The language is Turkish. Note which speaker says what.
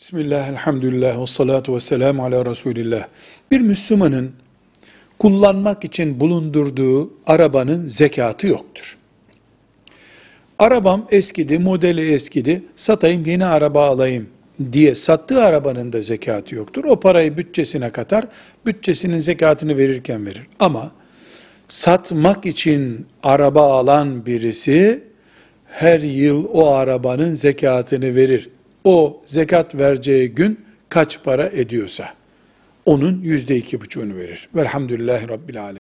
Speaker 1: Bismillah, elhamdülillah, ve salatu ve selamu ala Resulillah. Bir Müslümanın kullanmak için bulundurduğu arabanın zekatı yoktur. Arabam eskidi, modeli eskidi, satayım yeni araba alayım diye sattığı arabanın da zekatı yoktur. O parayı bütçesine katar, bütçesinin zekatını verirken verir. Ama satmak için araba alan birisi her yıl o arabanın zekatını verir. O zekat vereceği gün kaç para ediyorsa onun yüzde iki buçuğunu verir. Velhamdülillahi Rabbil Alemin.